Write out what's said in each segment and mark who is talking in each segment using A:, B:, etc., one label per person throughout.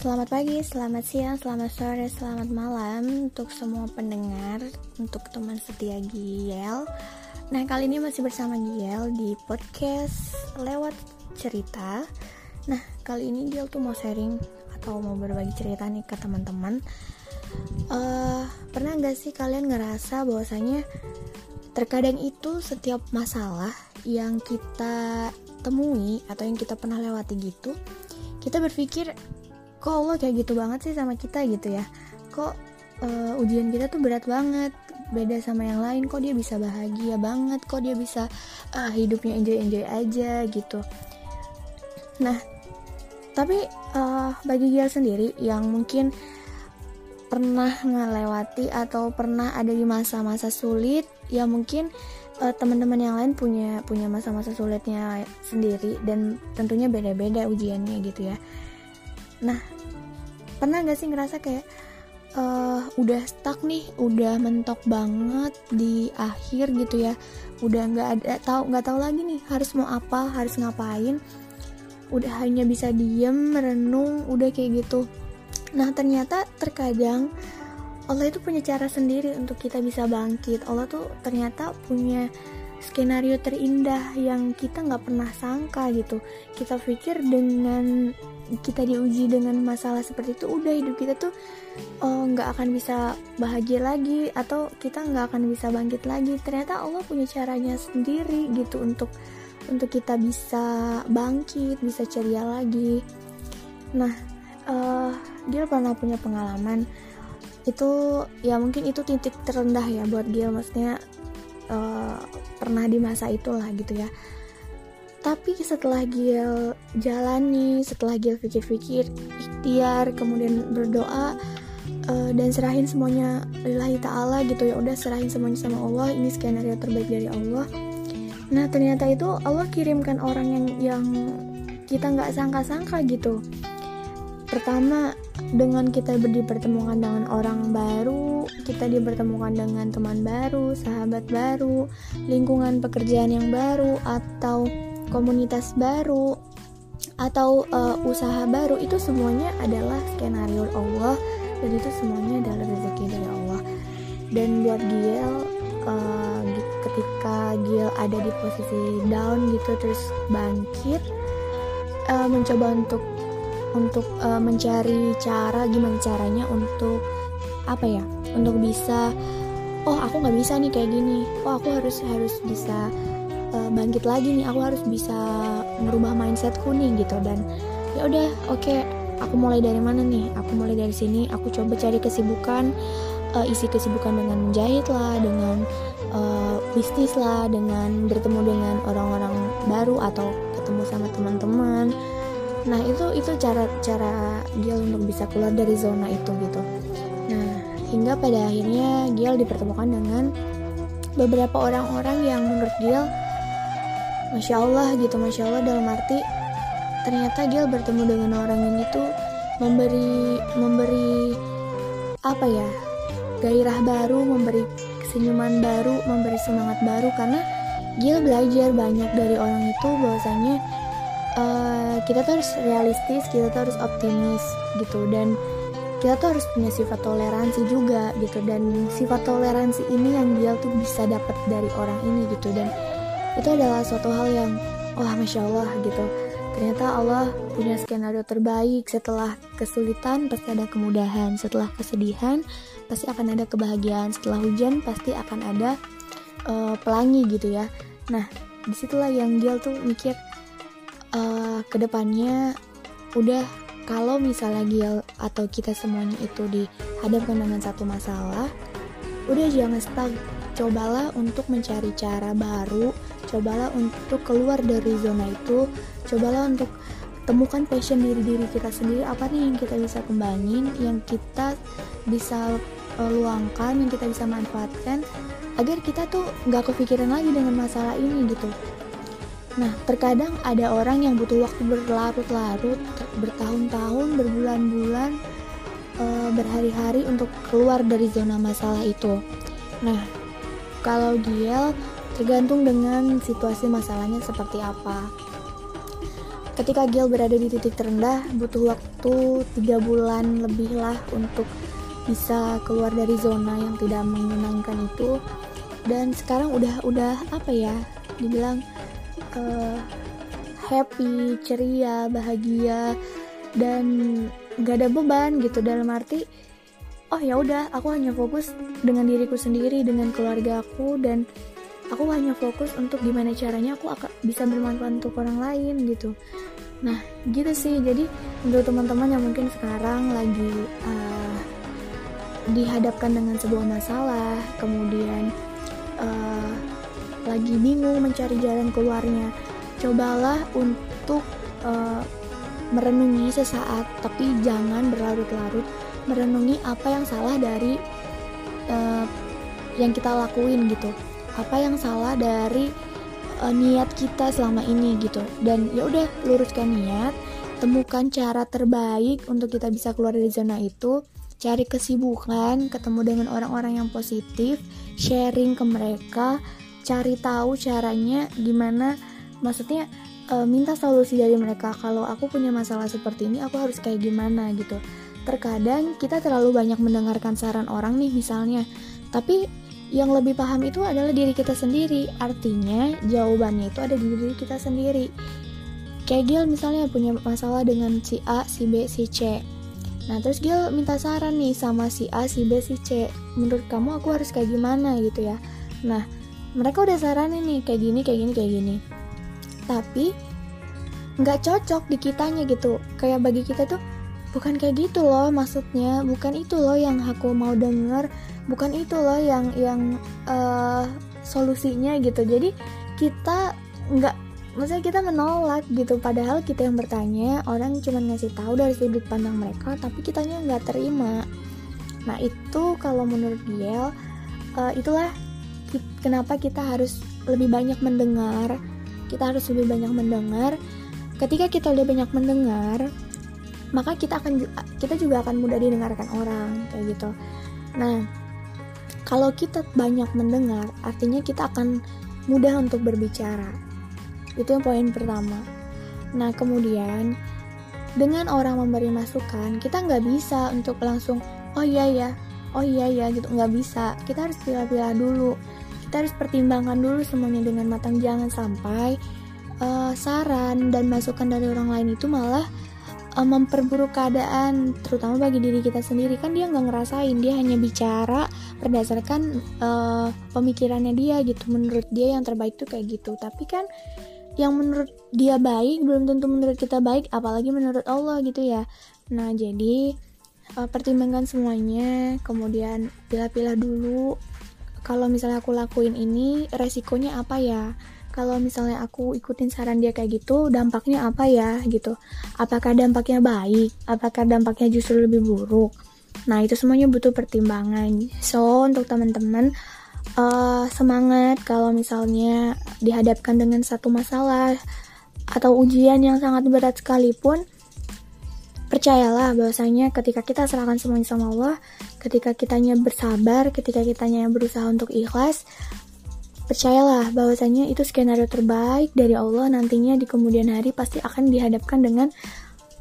A: Selamat pagi, selamat siang, selamat sore, selamat malam untuk semua pendengar, untuk teman setia Giel. Nah, kali ini masih bersama Giel di podcast lewat cerita. Nah, kali ini Giel tuh mau sharing atau mau berbagi cerita nih ke teman-teman. Uh, pernah gak sih kalian ngerasa bahwasanya terkadang itu setiap masalah yang kita temui atau yang kita pernah lewati gitu, kita berpikir kok Allah kayak gitu banget sih sama kita gitu ya? Kok uh, ujian kita tuh berat banget beda sama yang lain kok dia bisa bahagia banget kok dia bisa uh, hidupnya enjoy enjoy aja gitu. Nah tapi uh, bagi dia sendiri yang mungkin pernah ngelewati atau pernah ada di masa-masa sulit ya mungkin uh, teman-teman yang lain punya punya masa-masa sulitnya sendiri dan tentunya beda-beda ujiannya gitu ya Nah, pernah gak sih ngerasa kayak uh, udah stuck nih, udah mentok banget di akhir gitu ya, udah nggak ada tahu nggak tahu lagi nih harus mau apa, harus ngapain, udah hanya bisa diem, merenung, udah kayak gitu. Nah ternyata terkadang Allah itu punya cara sendiri untuk kita bisa bangkit. Allah tuh ternyata punya skenario terindah yang kita nggak pernah sangka gitu. Kita pikir dengan kita diuji dengan masalah seperti itu udah hidup kita tuh eh, nggak akan bisa bahagia lagi atau kita nggak akan bisa bangkit lagi. Ternyata Allah punya caranya sendiri gitu untuk untuk kita bisa bangkit bisa ceria lagi. Nah uh, dia pernah punya pengalaman. Itu ya mungkin itu titik terendah ya buat Gil maksudnya uh, pernah di masa itulah gitu ya. Tapi setelah Gil jalani, setelah Gil pikir-pikir, ikhtiar, kemudian berdoa uh, dan serahin semuanya lillahi ta'ala gitu ya udah serahin semuanya sama Allah ini skenario terbaik dari Allah. Nah ternyata itu Allah kirimkan orang yang yang kita nggak sangka-sangka gitu pertama dengan kita dipertemukan dengan orang baru kita dipertemukan dengan teman baru sahabat baru lingkungan pekerjaan yang baru atau komunitas baru atau uh, usaha baru itu semuanya adalah skenario Allah dan itu semuanya adalah rezeki dari Allah. Dan buat Giel uh, ketika Giel ada di posisi down gitu terus bangkit uh, mencoba untuk untuk uh, mencari cara gimana caranya untuk apa ya untuk bisa oh aku nggak bisa nih kayak gini. Oh aku harus harus bisa uh, bangkit lagi nih. Aku harus bisa merubah mindsetku nih gitu. Dan ya udah oke okay, aku mulai dari mana nih? Aku mulai dari sini. Aku coba cari kesibukan uh, isi kesibukan dengan menjahit lah dengan uh, bisnis lah dengan bertemu dengan orang-orang baru atau ketemu sama teman-teman nah itu itu cara cara dia untuk bisa keluar dari zona itu gitu. Nah hingga pada akhirnya Giel dipertemukan dengan beberapa orang-orang yang menurut Giel masya Allah gitu masya Allah dalam arti ternyata dia bertemu dengan orang ini tuh memberi memberi apa ya gairah baru memberi senyuman baru memberi semangat baru karena Gil belajar banyak dari orang itu bahwasanya uh, kita tuh harus realistis kita tuh harus optimis gitu. Dan kita tuh harus punya sifat toleransi juga gitu. Dan sifat toleransi ini yang Gil tuh bisa dapat dari orang ini gitu. Dan itu adalah suatu hal yang wah masya Allah gitu. Ternyata Allah punya skenario terbaik. Setelah kesulitan pasti ada kemudahan. Setelah kesedihan pasti akan ada kebahagiaan. Setelah hujan pasti akan ada uh, pelangi gitu ya. Nah di situlah yang dia tuh mikir uh, ke depannya udah kalau misalnya Giel atau kita semuanya itu dihadapkan dengan satu masalah udah jangan stuck. Cobalah untuk mencari cara baru cobalah untuk keluar dari zona itu cobalah untuk temukan passion diri diri kita sendiri. Apa nih yang kita bisa kembangin yang kita bisa uh, luangkan yang kita bisa manfaatkan agar kita tuh nggak kepikiran lagi dengan masalah ini gitu Nah, terkadang ada orang yang butuh waktu berlarut-larut, bertahun-tahun, berbulan-bulan, e, berhari-hari untuk keluar dari zona masalah itu. Nah, kalau dia tergantung dengan situasi masalahnya seperti apa ketika Gil berada di titik terendah butuh waktu tiga bulan lebih lah untuk bisa keluar dari zona yang tidak menyenangkan itu dan sekarang udah udah apa ya dibilang uh, happy ceria bahagia dan gak ada beban gitu. Dalam arti oh ya udah aku hanya fokus dengan diriku sendiri dengan keluarga aku dan aku hanya fokus untuk gimana caranya aku akan bisa bermanfaat untuk orang lain gitu. Nah gitu sih. Jadi untuk teman-teman yang mungkin sekarang lagi uh, dihadapkan dengan sebuah masalah kemudian uh, lagi bingung mencari jalan keluarnya. Cobalah untuk uh, merenungi sesaat tapi jangan berlarut-larut. Merenungi apa yang salah dari uh, yang kita lakuin gitu. Apa yang salah dari uh, niat kita selama ini gitu. Dan ya udah luruskan niat temukan cara terbaik untuk kita bisa keluar dari zona itu. Cari kesibukan ketemu dengan orang-orang yang positif sharing ke mereka cari tahu caranya gimana maksudnya uh, minta solusi dari mereka. Kalau aku punya masalah seperti ini aku harus kayak gimana gitu. Terkadang kita terlalu banyak mendengarkan saran orang nih misalnya. Tapi yang lebih paham itu adalah diri kita sendiri. Artinya jawabannya itu ada di diri kita sendiri. Kayak Gil misalnya punya masalah dengan si A, si B, si C. Nah terus Gil minta saran nih sama si A, si B, si C. Menurut kamu aku harus kayak gimana gitu ya? Nah mereka udah saranin nih kayak gini, kayak gini, kayak gini. Tapi nggak cocok di kitanya gitu. Kayak bagi kita tuh bukan kayak gitu loh maksudnya. Bukan itu loh yang aku mau denger. Bukan itu loh yang yang uh, solusinya gitu. Jadi kita nggak maksudnya kita menolak gitu. Padahal kita yang bertanya orang cuma ngasih tahu dari sudut pandang mereka tapi kitanya nggak terima. Nah itu kalau menurut Giel uh, itulah kenapa kita harus lebih banyak mendengar kita harus lebih banyak mendengar. Ketika kita lebih banyak mendengar maka kita akan kita juga akan mudah didengarkan orang kayak gitu. Nah kalau kita banyak mendengar artinya kita akan mudah untuk berbicara. Itu yang poin pertama. Nah kemudian dengan orang memberi masukan kita nggak bisa untuk langsung oh iya ya oh iya ya gitu. Nggak bisa. Kita harus pilih-pilih dulu kita harus pertimbangkan dulu semuanya dengan matang. Jangan sampai uh, saran dan masukan dari orang lain itu malah uh, memperburuk keadaan terutama bagi diri kita sendiri. Kan dia nggak ngerasain dia hanya bicara berdasarkan uh, pemikirannya dia gitu. Menurut dia yang terbaik tuh kayak gitu. Tapi kan yang menurut dia baik belum tentu menurut kita baik apalagi menurut Allah gitu ya. Nah jadi uh, pertimbangkan semuanya kemudian pilih-pilih dulu kalau misalnya aku lakuin ini resikonya apa ya? Kalau misalnya aku ikutin saran dia kayak gitu dampaknya apa ya gitu? Apakah dampaknya baik? Apakah dampaknya justru lebih buruk? Nah itu semuanya butuh pertimbangan. So untuk teman-teman uh, semangat kalau misalnya dihadapkan dengan satu masalah atau ujian yang sangat berat sekalipun percayalah bahwasanya ketika kita serahkan semuanya sama Allah ketika kitanya bersabar ketika kitanya berusaha untuk ikhlas Percayalah bahwasanya itu skenario terbaik dari Allah nantinya di kemudian hari pasti akan dihadapkan dengan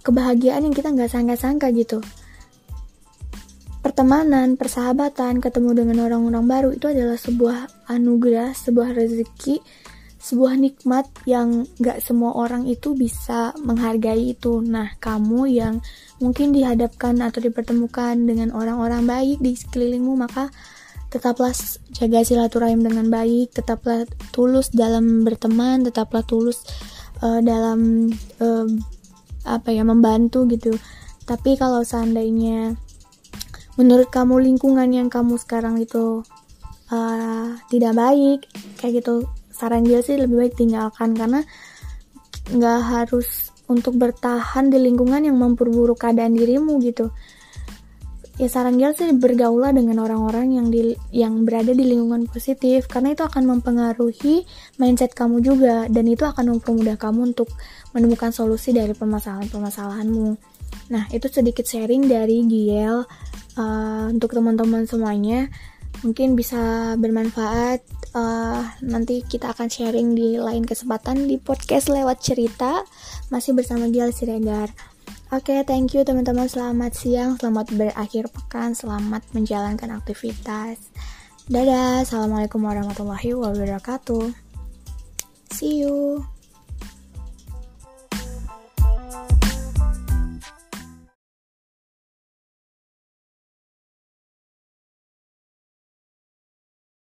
A: kebahagiaan yang kita nggak sangka-sangka gitu. Pertemanan, persahabatan, ketemu dengan orang-orang baru itu adalah sebuah anugerah, sebuah rezeki, sebuah nikmat yang nggak semua orang itu bisa menghargai itu. Nah, kamu yang mungkin dihadapkan atau dipertemukan dengan orang-orang baik di sekelilingmu, maka tetaplah jaga silaturahim dengan baik, tetaplah tulus dalam berteman, tetaplah tulus uh, dalam uh, apa ya membantu gitu. Tapi kalau seandainya menurut kamu lingkungan yang kamu sekarang itu uh, tidak baik, kayak gitu, saran dia sih lebih baik tinggalkan karena nggak harus untuk bertahan di lingkungan yang memperburuk keadaan dirimu gitu ya saran Gil sih bergaulah dengan orang-orang yang di yang berada di lingkungan positif karena itu akan mempengaruhi mindset kamu juga dan itu akan mempermudah kamu untuk menemukan solusi dari permasalahan-permasalahanmu. Nah, itu sedikit sharing dari Giel uh, untuk teman-teman semuanya. Mungkin bisa bermanfaat uh, nanti kita akan sharing di lain kesempatan di podcast lewat cerita masih bersama Gial Siregar Oke, okay, thank you teman-teman. Selamat siang, selamat berakhir pekan, selamat menjalankan aktivitas. Dadah, assalamualaikum warahmatullahi wabarakatuh. See you.